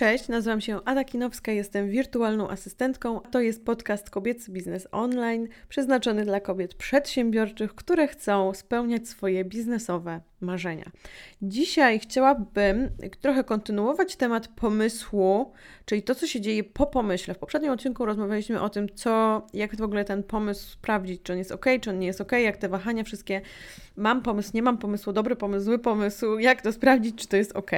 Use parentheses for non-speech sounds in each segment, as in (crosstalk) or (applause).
Cześć, nazywam się Ada Kinowska, jestem wirtualną asystentką. To jest podcast Kobiecy Biznes Online, przeznaczony dla kobiet przedsiębiorczych, które chcą spełniać swoje biznesowe marzenia. Dzisiaj chciałabym trochę kontynuować temat pomysłu, czyli to, co się dzieje po pomyśle. W poprzednim odcinku rozmawialiśmy o tym, co, jak w ogóle ten pomysł sprawdzić, czy on jest ok, czy on nie jest ok, jak te wahania wszystkie, mam pomysł, nie mam pomysłu, dobry pomysł, zły pomysł, jak to sprawdzić, czy to jest ok.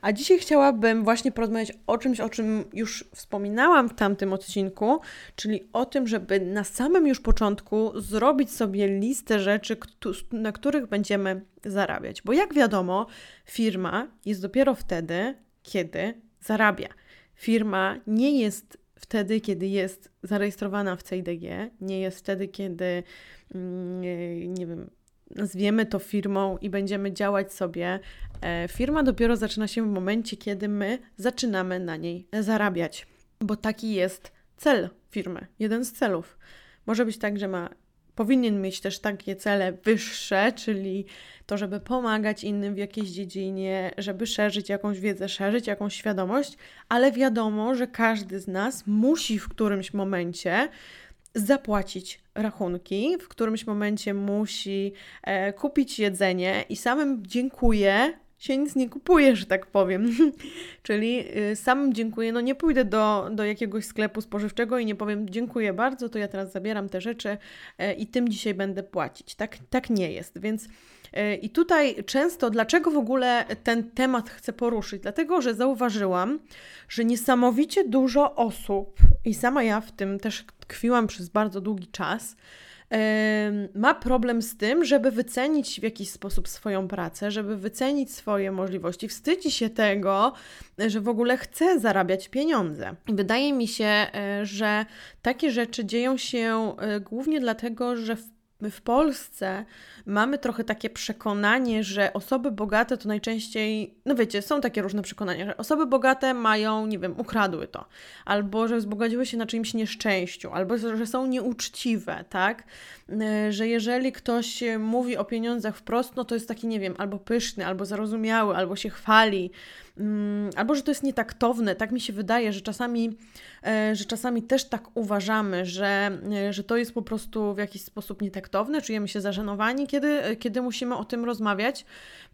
A dzisiaj chciałabym właśnie porozmawiać o czymś, o czym już wspominałam w tamtym odcinku, czyli o tym, żeby na samym już początku zrobić sobie listę rzeczy, na których będziemy zarabiać. Bo jak wiadomo, firma jest dopiero wtedy, kiedy zarabia. Firma nie jest wtedy, kiedy jest zarejestrowana w CIDG, nie jest wtedy, kiedy, mm, nie wiem, nazwiemy to firmą i będziemy działać sobie. E, firma dopiero zaczyna się w momencie, kiedy my zaczynamy na niej zarabiać, bo taki jest cel firmy, jeden z celów. Może być tak, że ma powinien mieć też takie cele wyższe, czyli to, żeby pomagać innym w jakiejś dziedzinie, żeby szerzyć jakąś wiedzę, szerzyć jakąś świadomość, ale wiadomo, że każdy z nas musi w którymś momencie zapłacić rachunki, w którymś momencie musi e, kupić jedzenie i samym dziękuję się nic nie kupuje, że tak powiem. (laughs) Czyli y, samym dziękuję, no nie pójdę do, do jakiegoś sklepu spożywczego i nie powiem dziękuję bardzo, to ja teraz zabieram te rzeczy e, i tym dzisiaj będę płacić. Tak, tak nie jest, więc e, i tutaj często, dlaczego w ogóle ten temat chcę poruszyć? Dlatego, że zauważyłam, że niesamowicie dużo osób, i sama ja w tym też tkwiłam przez bardzo długi czas, ma problem z tym, żeby wycenić w jakiś sposób swoją pracę, żeby wycenić swoje możliwości. Wstydzi się tego, że w ogóle chce zarabiać pieniądze. Wydaje mi się, e, że takie rzeczy dzieją się e, głównie dlatego, że w My w Polsce mamy trochę takie przekonanie, że osoby bogate to najczęściej, no wiecie, są takie różne przekonania, że osoby bogate mają, nie wiem, ukradły to, albo że wzbogaciły się na czyimś nieszczęściu, albo że są nieuczciwe, tak? E, że jeżeli ktoś mówi o pieniądzach wprost, no to jest taki, nie wiem, albo pyszny, albo zarozumiały, albo się chwali, albo że to jest nietaktowne. Tak mi się wydaje, że czasami, e, że czasami też tak uważamy, że, e, że to jest po prostu w jakiś sposób nietaktowne, czujemy się zażenowani, kiedy, kiedy musimy o tym rozmawiać.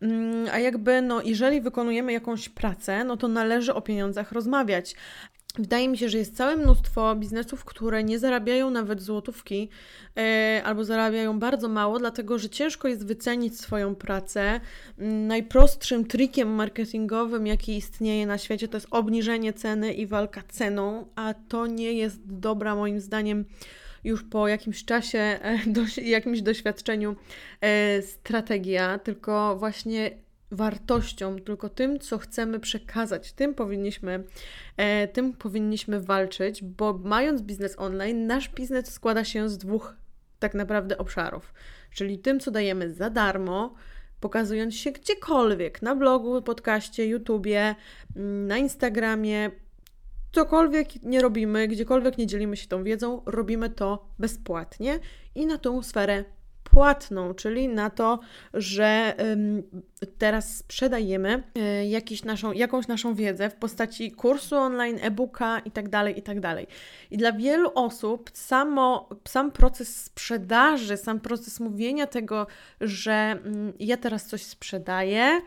Mm, a jakby, no, jeżeli wykonujemy jakąś pracę, no to należy o pieniądzach rozmawiać. Wydaje mi się, że jest całe mnóstwo biznesów, które nie zarabiają nawet złotówki yy, albo zarabiają bardzo mało, dlatego że ciężko jest wycenić swoją pracę. Yy, najprostszym trikiem marketingowym, jaki istnieje na świecie, to jest obniżenie ceny i walka ceną, a to nie jest dobra moim zdaniem już po jakimś czasie, e, (laughs) jakimś doświadczeniu e, strategia, tylko właśnie wartością, tylko tym, co chcemy przekazać. Tym powinniśmy, e, tym powinniśmy walczyć, bo mając biznes online, nasz biznes składa się z dwóch tak naprawdę obszarów, czyli tym, co dajemy za darmo, pokazując się gdziekolwiek, na blogu, podcaście, YouTubie, mm, na Instagramie, cokolwiek nie robimy, gdziekolwiek nie dzielimy się tą wiedzą, robimy to bezpłatnie i na tą sferę płatną, czyli na to, że teraz sprzedajemy e, jakiś naszą, jakąś naszą wiedzę w postaci kursu online, e-booka itd., tak itd. Tak I dla wielu osób samo, sam proces sprzedaży, sam proces mówienia tego, że mm, ja teraz coś sprzedaję,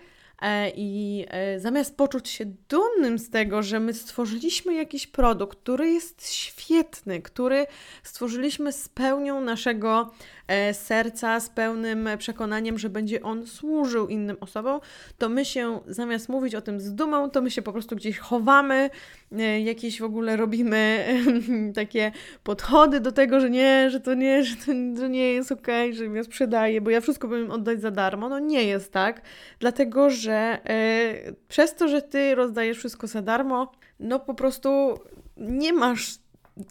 I e, zamiast poczuć się dumnym z tego, że my stworzyliśmy jakiś produkt, który jest świetny, który stworzyliśmy z pełnią naszego e, serca, z pełnym przekonaniem, że będzie on służył innym osobom, to my się zamiast mówić o tym z dumą, to my się po prostu gdzieś chowamy, jakieś w ogóle robimy (laughs) takie podchody do tego, że nie, że to nie, że to, nie jest okej, okay, że ja sprzedaję, bo ja wszystko powinien oddać za darmo. No nie jest tak, dlatego że y, przez to, że ty rozdajesz wszystko za darmo, no po prostu nie masz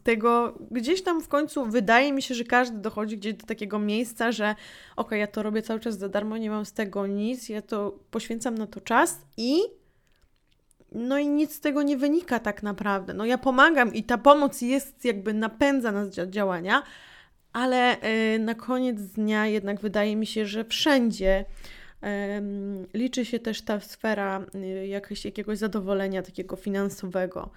tego gdzieś tam w końcu wydaje mi się, że każdy dochodzi gdzieś do takiego miejsca, że ok, ja to robię cały czas za darmo, nie mam z tego nic, ja to poświęcam na to czas i no i nic z tego nie wynika tak naprawdę. No ja pomagam i ta pomoc jest jakby napędza nas do działania, ale yy, na koniec dnia jednak wydaje mi się, że wszędzie Liczy się też ta sfera y, jakiegoś, jakiegoś zadowolenia takiego finansowego,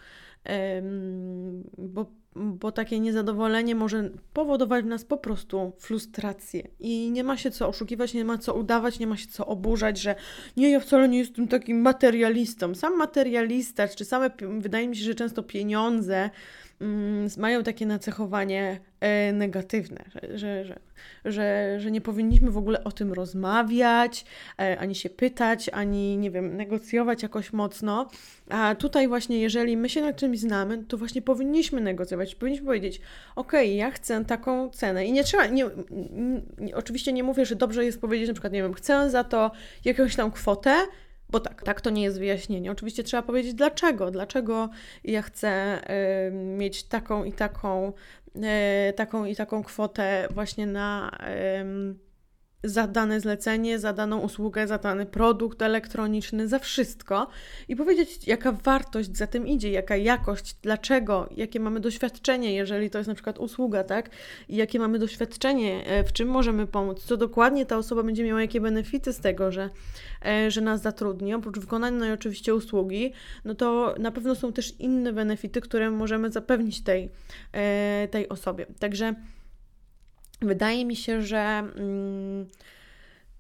bo, bo takie niezadowolenie może powodować w nas po prostu frustrację i nie ma się co oszukiwać, nie ma co udawać, nie ma się co oburzać, że nie, ja wcale nie jestem takim materialistą. Sam materialista, czy same, wydaje mi się, że często pieniądze mają takie nacechowanie e, negatywne, że, że, że, że, że nie powinniśmy w ogóle o tym rozmawiać, e, ani się pytać, ani, nie wiem, negocjować jakoś mocno. A tutaj właśnie, jeżeli my się na czymś znamy, to właśnie powinniśmy negocjować. Powinniśmy powiedzieć, ok, ja chcę taką cenę. I nie trzeba, nie, nie, oczywiście nie mówię, że dobrze jest powiedzieć na przykład, nie wiem, chcę za to jakąś tam kwotę, bo tak, tak to nie jest wyjaśnienie. Oczywiście trzeba powiedzieć dlaczego, dlaczego ja chcę y, mieć taką i taką, y, taką i taką kwotę właśnie na y, za dane zlecenie, za daną usługę, za dany produkt elektroniczny, za wszystko i powiedzieć, jaka wartość za tym idzie, jaka jakość, dlaczego, jakie mamy doświadczenie, jeżeli to jest na przykład usługa, tak? I jakie mamy doświadczenie, e, w czym możemy pomóc, co dokładnie ta osoba będzie miała, jakie benefity z tego, że, e, że nas zatrudni, oprócz wykonania no oczywiście usługi, no to na pewno są też inne benefity, które możemy zapewnić tej, e, tej osobie. Także wydaje mi się, że, mm,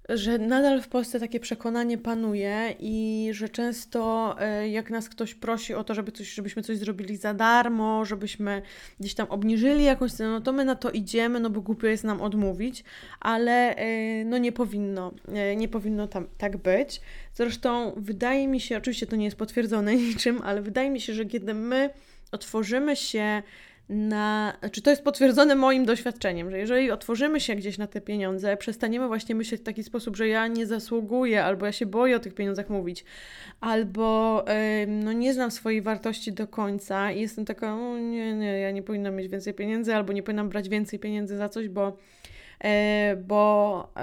że nadal w Polsce takie przekonanie panuje i że często e, jak nas ktoś prosi o to, żeby coś, żebyśmy coś zrobili za darmo, żebyśmy gdzieś tam obniżyli jakąś cenę, no to my na to idziemy, no bo głupio jest nam odmówić, ale e, no nie powinno, e, nie powinno tam tak być. Zresztą wydaje mi się, oczywiście to nie jest potwierdzone (laughs) niczym, ale wydaje mi się, że kiedy my otworzymy się na. Czy to jest potwierdzone moim doświadczeniem, że jeżeli otworzymy się gdzieś na te pieniądze, przestaniemy właśnie myśleć w taki sposób, że ja nie zasługuję, albo ja się boję o tych pieniądzach mówić, albo no, nie znam swojej wartości do końca i jestem taka, o nie, nie, ja nie powinnam mieć więcej pieniędzy, albo nie powinnam brać więcej pieniędzy za coś, bo bo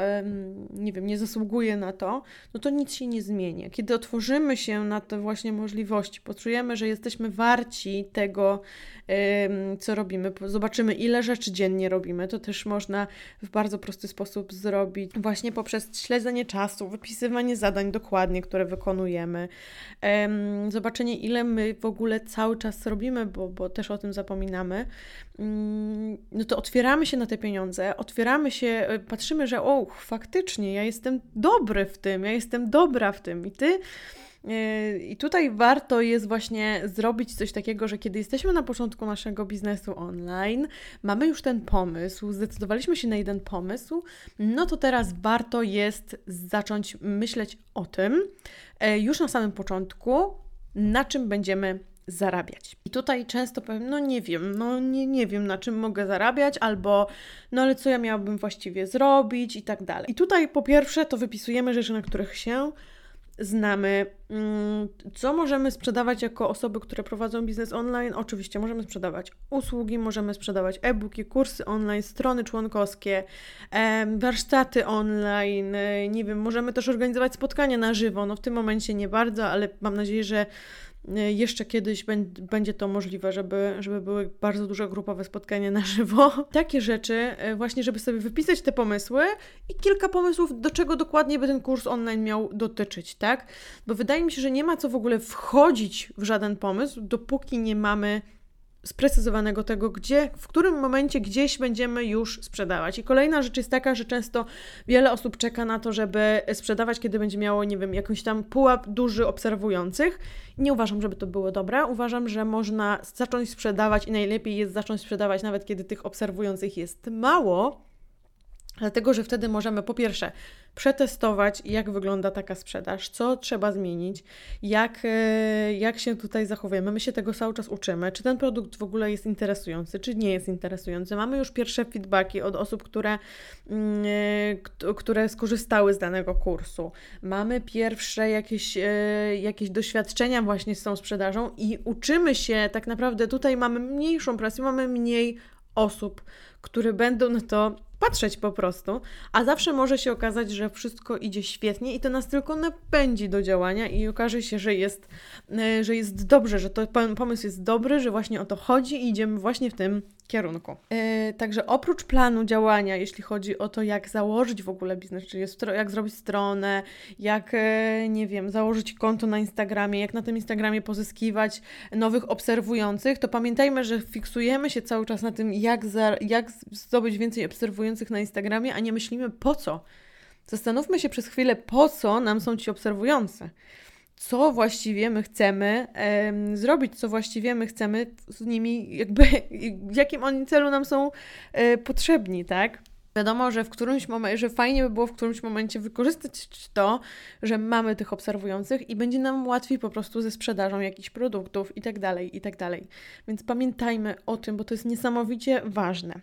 nie wiem, nie zasługuje na to, no to nic się nie zmieni. Kiedy otworzymy się na te właśnie możliwości, poczujemy, że jesteśmy warci tego, co robimy, zobaczymy, ile rzeczy dziennie robimy, to też można w bardzo prosty sposób zrobić właśnie poprzez śledzenie czasu, wypisywanie zadań dokładnie, które wykonujemy, zobaczenie, ile my w ogóle cały czas robimy, bo, bo też o tym zapominamy, mm, no to otwieramy się na te pieniądze, otwieramy się, e, patrzymy, że o, faktycznie, ja jestem dobry w tym, ja jestem dobra w tym i ty. E, I tutaj warto jest właśnie zrobić coś takiego, że kiedy jesteśmy na początku naszego biznesu online, mamy już ten pomysł, zdecydowaliśmy się na jeden pomysł, no to teraz warto jest zacząć myśleć o tym e, już na samym początku, na czym będziemy zarabiać. I tutaj często powiem, no nie wiem, no nie, nie wiem na czym mogę zarabiać, albo no ale co ja miałabym właściwie zrobić i tak dalej. I tutaj po pierwsze to wypisujemy rzeczy, na których się znamy. Mm, co możemy sprzedawać jako osoby, które prowadzą biznes online? Oczywiście możemy sprzedawać usługi, możemy sprzedawać e-booki, kursy online, strony członkowskie, warsztaty online, nie wiem, możemy też organizować spotkania na żywo. No w tym momencie nie bardzo, ale mam nadzieję, że jeszcze kiedyś będzie to możliwe, żeby, żeby były bardzo duże grupowe spotkania na żywo. (laughs) Takie rzeczy, e, właśnie, żeby sobie wypisać te pomysły i kilka pomysłów, do czego dokładnie by ten kurs online miał dotyczyć, tak? Bo wydaje mi się, że nie ma co w ogóle wchodzić w żaden pomysł, dopóki nie mamy sprecyzowanego tego, gdzie, w którym momencie gdzieś będziemy już sprzedawać. I kolejna rzecz jest taka, że często wiele osób czeka na to, żeby sprzedawać, kiedy będzie miało, nie wiem, jakąś tam pułap duży obserwujących. Nie uważam, żeby to było dobre. Uważam, że można zacząć sprzedawać i najlepiej jest zacząć sprzedawać nawet kiedy tych obserwujących jest mało, Dlatego, że wtedy możemy po pierwsze przetestować, jak wygląda taka sprzedaż, co trzeba zmienić, jak, e, jak się tutaj zachowujemy. My się tego cały czas uczymy, czy ten produkt w ogóle jest interesujący, czy nie jest interesujący. Mamy już pierwsze feedbacki od osób, które, mm, e, które skorzystały z danego kursu. Mamy pierwsze jakieś, e, jakieś doświadczenia właśnie z tą sprzedażą i uczymy się, tak naprawdę tutaj mamy mniejszą presję, mamy mniej osób, które będą na to patrzeć po prostu, a zawsze może się okazać, że wszystko idzie świetnie i to nas tylko napędzi do działania i okaże się, że jest, e, że jest dobrze, że to pomysł jest dobry, że właśnie o to chodzi i idziemy właśnie w tym kierunku. Yy, także oprócz planu działania, jeśli chodzi o to, jak założyć w ogóle biznes, czyli jak zrobić stronę, jak, yy, nie wiem, założyć konto na Instagramie, jak na tym Instagramie pozyskiwać nowych obserwujących, to pamiętajmy, że fiksujemy się cały czas na tym, jak, za, jak zdobyć więcej obserwujących na Instagramie, a nie myślimy po co. Zastanówmy się przez chwilę, po co nam są ci obserwujący co właściwie my chcemy e, zrobić, co właściwie my chcemy z nimi, jakby w jakim oni celu nam są e, potrzebni, tak? Wiadomo, że w którymś momencie, że fajnie by było w którymś momencie wykorzystać to, że mamy tych obserwujących i będzie nam łatwiej po prostu ze sprzedażą jakichś produktów i tak dalej, i tak dalej. Więc pamiętajmy o tym, bo to jest niesamowicie ważne.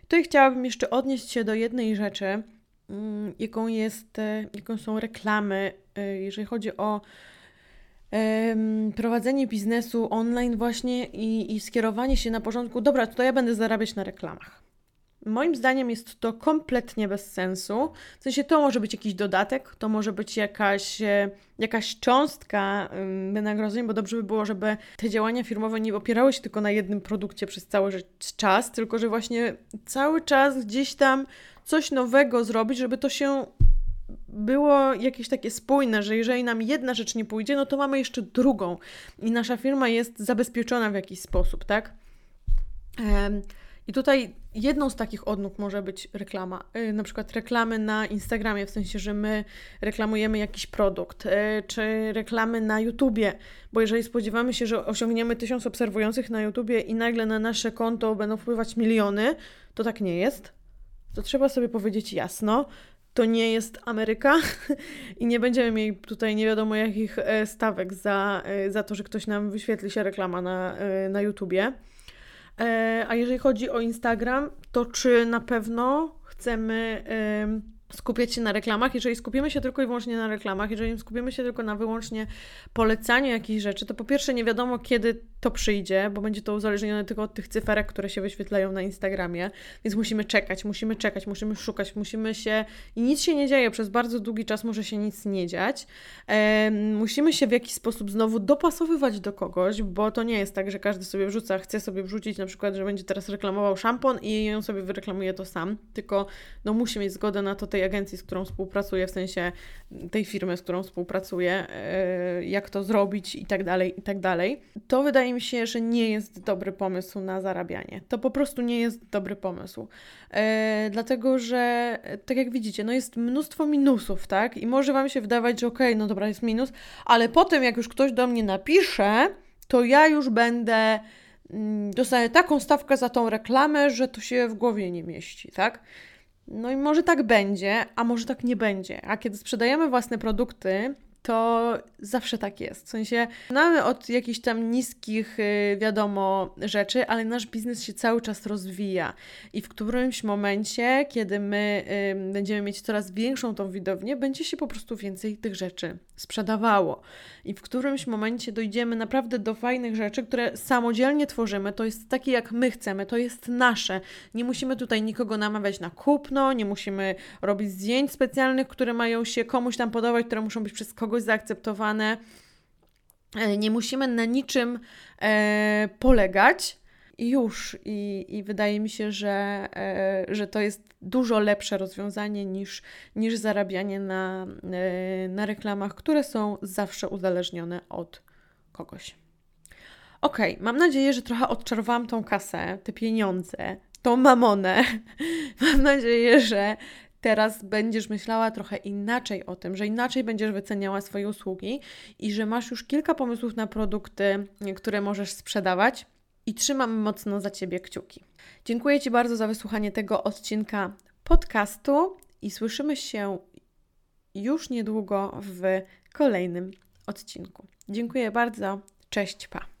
Tutaj chciałabym jeszcze odnieść się do jednej rzeczy, mm, jaką jest, e, jaką są reklamy, e, jeżeli chodzi o prowadzenie biznesu online właśnie i, i skierowanie się na porządku, dobra, to ja będę zarabiać na reklamach. Moim zdaniem jest to kompletnie bez sensu. W sensie to może być jakiś dodatek, to może być jakaś, e, jakaś cząstka wynagrodzeń, bo dobrze by było, żeby te działania firmowe nie opierały się tylko na jednym produkcie przez cały czas, tylko że właśnie cały czas gdzieś tam coś nowego zrobić, żeby to się było jakieś takie spójne, że jeżeli nam jedna rzecz nie pójdzie, no to mamy jeszcze drugą i nasza firma jest zabezpieczona w jakiś sposób, tak? I tutaj jedną z takich odnóg może być reklama. Y, na przykład reklamy na Instagramie, w sensie, że my reklamujemy jakiś produkt, y, czy reklamy na YouTubie, bo jeżeli spodziewamy się, że osiągniemy tysiąc obserwujących na YouTubie i nagle na nasze konto będą wpływać miliony, to tak nie jest. To trzeba sobie powiedzieć jasno to nie jest Ameryka (laughs) i nie będziemy mieli tutaj nie wiadomo jakich e, stawek za, e, za to, że ktoś nam wyświetli się reklama na, e, na YouTubie. A jeżeli chodzi o Instagram, to czy na pewno chcemy skupiać się na reklamach. Jeżeli skupimy się tylko i wyłącznie na reklamach, jeżeli skupimy się tylko na wyłącznie polecaniu jakichś rzeczy, to po pierwsze nie wiadomo, kiedy to przyjdzie, bo będzie to uzależnione tylko od tych cyferek, które się wyświetlają na Instagramie, więc musimy czekać, musimy czekać, musimy szukać, musimy się i nic się nie dzieje, przez bardzo długi czas może się nic nie dziać. Musimy się w jakiś sposób znowu dopasowywać do kogoś, bo to nie jest tak, że każdy sobie wrzuca, chce sobie wrzucić na przykład, że będzie teraz reklamował szampon i ją sobie wyreklamuje to sam, tylko no musi mieć zgodę na to tej agencji, z którą współpracuję, w sensie tej firmy, z którą współpracuję, e, jak to zrobić i tak dalej, i tak dalej. To wydaje mi się, że nie jest dobry pomysł na zarabianie. To po prostu nie jest dobry pomysł. E, dlatego, że tak jak widzicie, no jest mnóstwo minusów, tak? I może Wam się wydawać, że okej, okay, no dobra, jest minus, ale potem jak już ktoś do mnie napisze, to ja już będę mm, dostaję taką stawkę za tą reklamę, że to się w głowie nie mieści, tak? No i może tak będzie, a może tak nie będzie. A kiedy sprzedajemy własne produkty, to zawsze tak jest. W sensie mamy od jakichś tam niskich, y, wiadomo, rzeczy, ale nasz biznes się cały czas rozwija i w którymś momencie, kiedy my będziemy mieć coraz większą tą widownię, będzie się po prostu więcej tych rzeczy sprzedawało. I w którymś momencie dojdziemy naprawdę do fajnych rzeczy, które samodzielnie tworzymy. To jest takie, jak my chcemy, to jest nasze. Nie musimy tutaj nikogo namawiać na kupno, nie musimy robić zdjęć specjalnych, które mają się komuś tam podobać, które muszą być przez kogoś zaakceptowane. E, nie musimy na niczym e, polegać. Już. I, I wydaje mi się, że, e, że to jest dużo lepsze rozwiązanie niż, niż zarabianie na, e, na reklamach, które są zawsze uzależnione od kogoś. Ok, mam nadzieję, że trochę odczarowałam tą kasę, te pieniądze, tą mamonę. (laughs) mam nadzieję, że teraz będziesz myślała trochę inaczej o tym, że inaczej będziesz wyceniała swoje usługi i że masz już kilka pomysłów na produkty, które możesz sprzedawać. I trzymam mocno za Ciebie kciuki. Dziękuję Ci bardzo za wysłuchanie tego odcinka podcastu i słyszymy się już niedługo w kolejnym odcinku. Dziękuję bardzo. Cześć, pa.